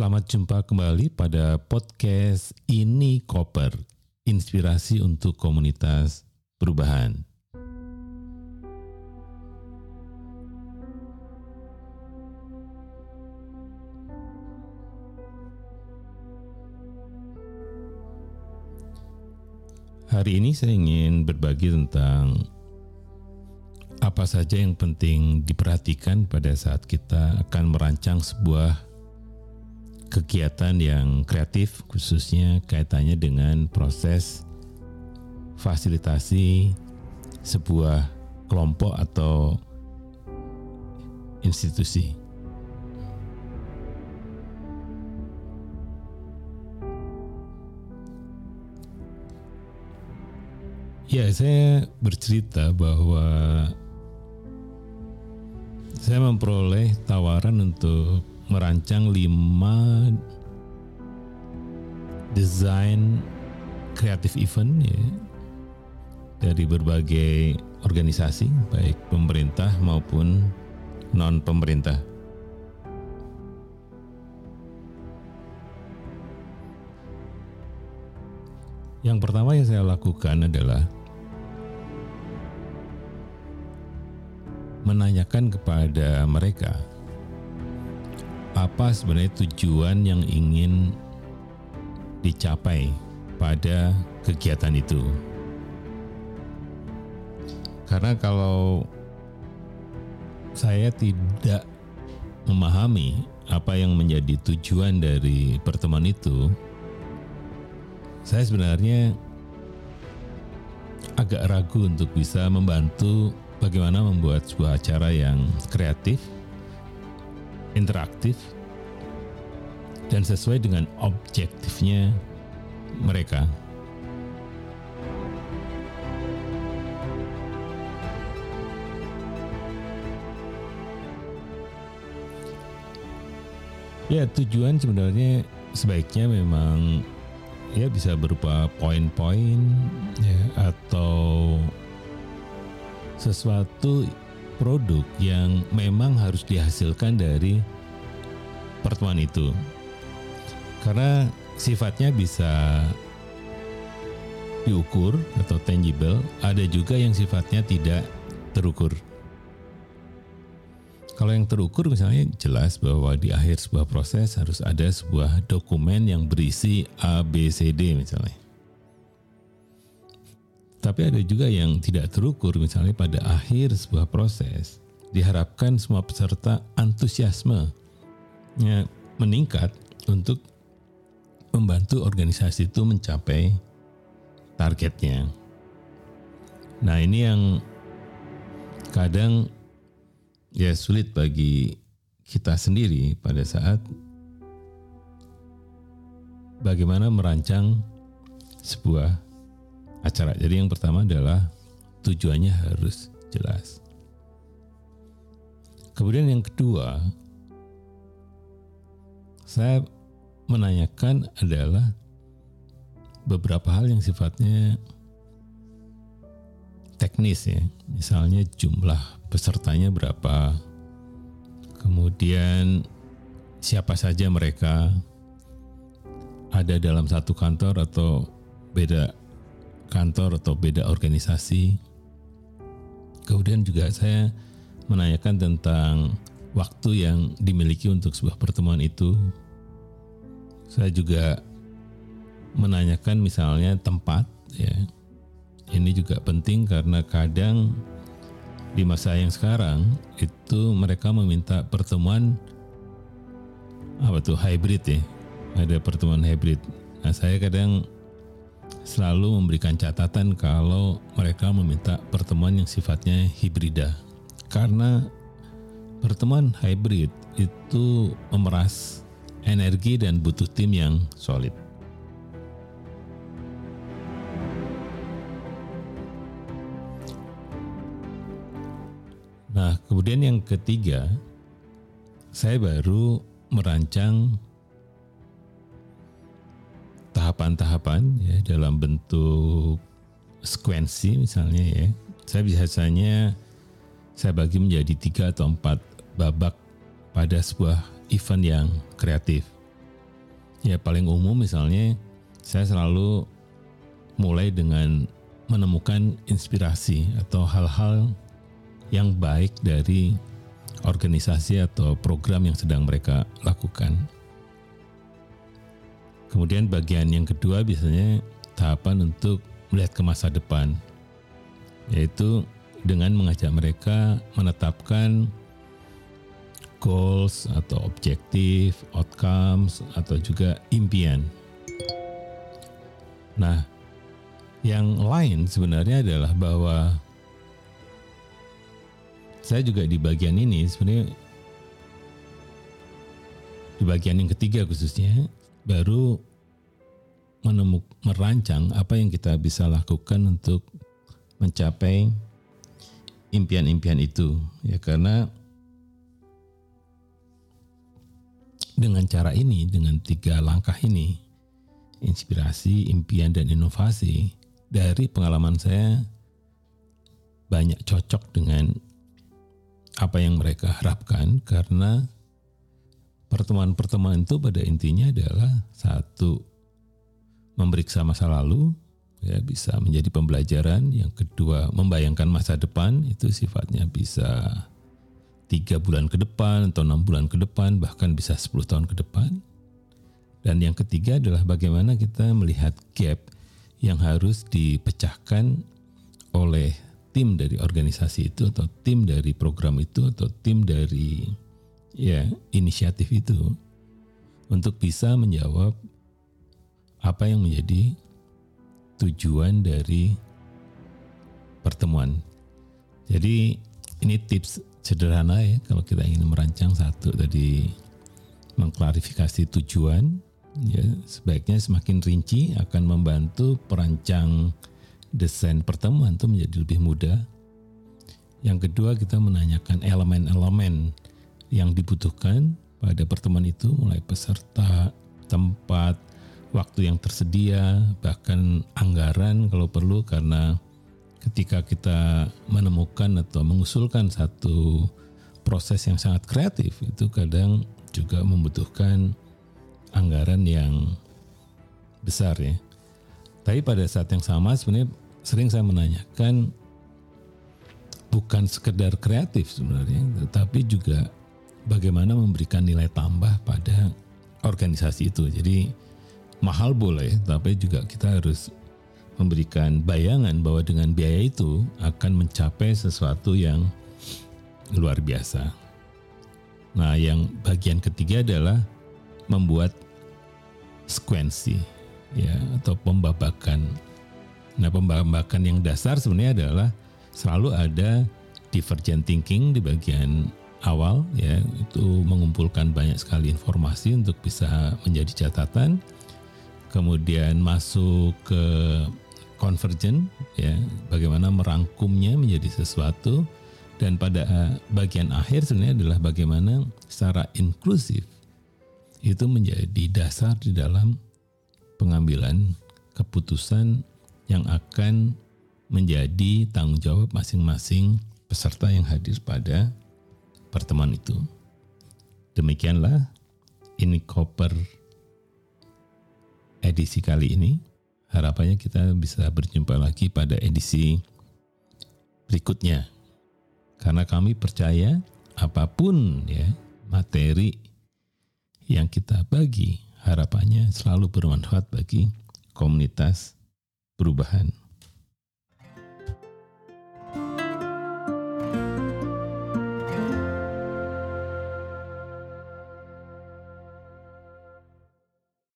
Selamat jumpa kembali pada podcast Ini Koper, inspirasi untuk komunitas perubahan. Hari ini saya ingin berbagi tentang apa saja yang penting diperhatikan pada saat kita akan merancang sebuah kegiatan yang kreatif khususnya kaitannya dengan proses fasilitasi sebuah kelompok atau institusi. Ya, saya bercerita bahwa saya memperoleh tawaran untuk merancang lima desain kreatif event ya dari berbagai organisasi baik pemerintah maupun non pemerintah. Yang pertama yang saya lakukan adalah menanyakan kepada mereka apa sebenarnya tujuan yang ingin dicapai pada kegiatan itu. Karena kalau saya tidak memahami apa yang menjadi tujuan dari pertemuan itu, saya sebenarnya agak ragu untuk bisa membantu bagaimana membuat sebuah acara yang kreatif, interaktif, dan sesuai dengan objektifnya mereka. Ya tujuan sebenarnya sebaiknya memang ya bisa berupa poin-poin ya atau sesuatu produk yang memang harus dihasilkan dari pertemuan itu. Karena sifatnya bisa diukur atau tangible, ada juga yang sifatnya tidak terukur. Kalau yang terukur misalnya jelas bahwa di akhir sebuah proses harus ada sebuah dokumen yang berisi A, B, C, D misalnya. Tapi ada juga yang tidak terukur, misalnya pada akhir sebuah proses, diharapkan semua peserta antusiasme ya, meningkat untuk membantu organisasi itu mencapai targetnya. Nah ini yang kadang ya sulit bagi kita sendiri pada saat bagaimana merancang sebuah acara. Jadi yang pertama adalah tujuannya harus jelas. Kemudian yang kedua, saya menanyakan adalah beberapa hal yang sifatnya teknis ya. Misalnya jumlah pesertanya berapa, kemudian siapa saja mereka, ada dalam satu kantor atau beda kantor atau beda organisasi. Kemudian juga saya menanyakan tentang waktu yang dimiliki untuk sebuah pertemuan itu. Saya juga menanyakan misalnya tempat ya. Ini juga penting karena kadang di masa yang sekarang itu mereka meminta pertemuan apa tuh hybrid ya. Ada pertemuan hybrid. Nah, saya kadang selalu memberikan catatan kalau mereka meminta pertemuan yang sifatnya hibrida. Karena pertemuan hybrid itu memeras energi dan butuh tim yang solid. Nah, kemudian yang ketiga, saya baru merancang tahapan-tahapan ya dalam bentuk sekuensi misalnya ya. Saya biasanya saya bagi menjadi tiga atau empat babak pada sebuah event yang kreatif. Ya paling umum misalnya saya selalu mulai dengan menemukan inspirasi atau hal-hal yang baik dari organisasi atau program yang sedang mereka lakukan. Kemudian bagian yang kedua biasanya tahapan untuk melihat ke masa depan, yaitu dengan mengajak mereka menetapkan goals atau objektif, outcomes, atau juga impian. Nah, yang lain sebenarnya adalah bahwa saya juga di bagian ini sebenarnya di bagian yang ketiga khususnya baru menemuk, merancang apa yang kita bisa lakukan untuk mencapai impian-impian itu. Ya karena dengan cara ini dengan tiga langkah ini inspirasi, impian dan inovasi dari pengalaman saya banyak cocok dengan apa yang mereka harapkan karena pertemuan-pertemuan itu pada intinya adalah satu memeriksa masa lalu ya bisa menjadi pembelajaran. Yang kedua membayangkan masa depan itu sifatnya bisa tiga bulan ke depan atau enam bulan ke depan bahkan bisa 10 tahun ke depan. Dan yang ketiga adalah bagaimana kita melihat gap yang harus dipecahkan oleh tim dari organisasi itu atau tim dari program itu atau tim dari ya inisiatif itu untuk bisa menjawab apa yang menjadi tujuan dari pertemuan. Jadi ini tips sederhana ya kalau kita ingin merancang satu tadi mengklarifikasi tujuan ya sebaiknya semakin rinci akan membantu perancang desain pertemuan itu menjadi lebih mudah. Yang kedua kita menanyakan elemen-elemen yang dibutuhkan pada pertemuan itu mulai peserta, tempat, waktu yang tersedia, bahkan anggaran kalau perlu karena ketika kita menemukan atau mengusulkan satu proses yang sangat kreatif itu kadang juga membutuhkan anggaran yang besar ya. Tapi pada saat yang sama sebenarnya sering saya menanyakan bukan sekedar kreatif sebenarnya, tetapi juga bagaimana memberikan nilai tambah pada organisasi itu. Jadi mahal boleh, tapi juga kita harus memberikan bayangan bahwa dengan biaya itu akan mencapai sesuatu yang luar biasa. Nah, yang bagian ketiga adalah membuat sekuensi ya atau pembabakan. Nah, pembabakan yang dasar sebenarnya adalah selalu ada divergent thinking di bagian awal ya itu mengumpulkan banyak sekali informasi untuk bisa menjadi catatan. Kemudian masuk ke convergent ya bagaimana merangkumnya menjadi sesuatu dan pada bagian akhir sebenarnya adalah bagaimana secara inklusif itu menjadi dasar di dalam pengambilan keputusan yang akan menjadi tanggung jawab masing-masing peserta yang hadir pada pertemuan itu. Demikianlah ini koper edisi kali ini. Harapannya kita bisa berjumpa lagi pada edisi berikutnya. Karena kami percaya apa pun ya materi yang kita bagi harapannya selalu bermanfaat bagi komunitas perubahan.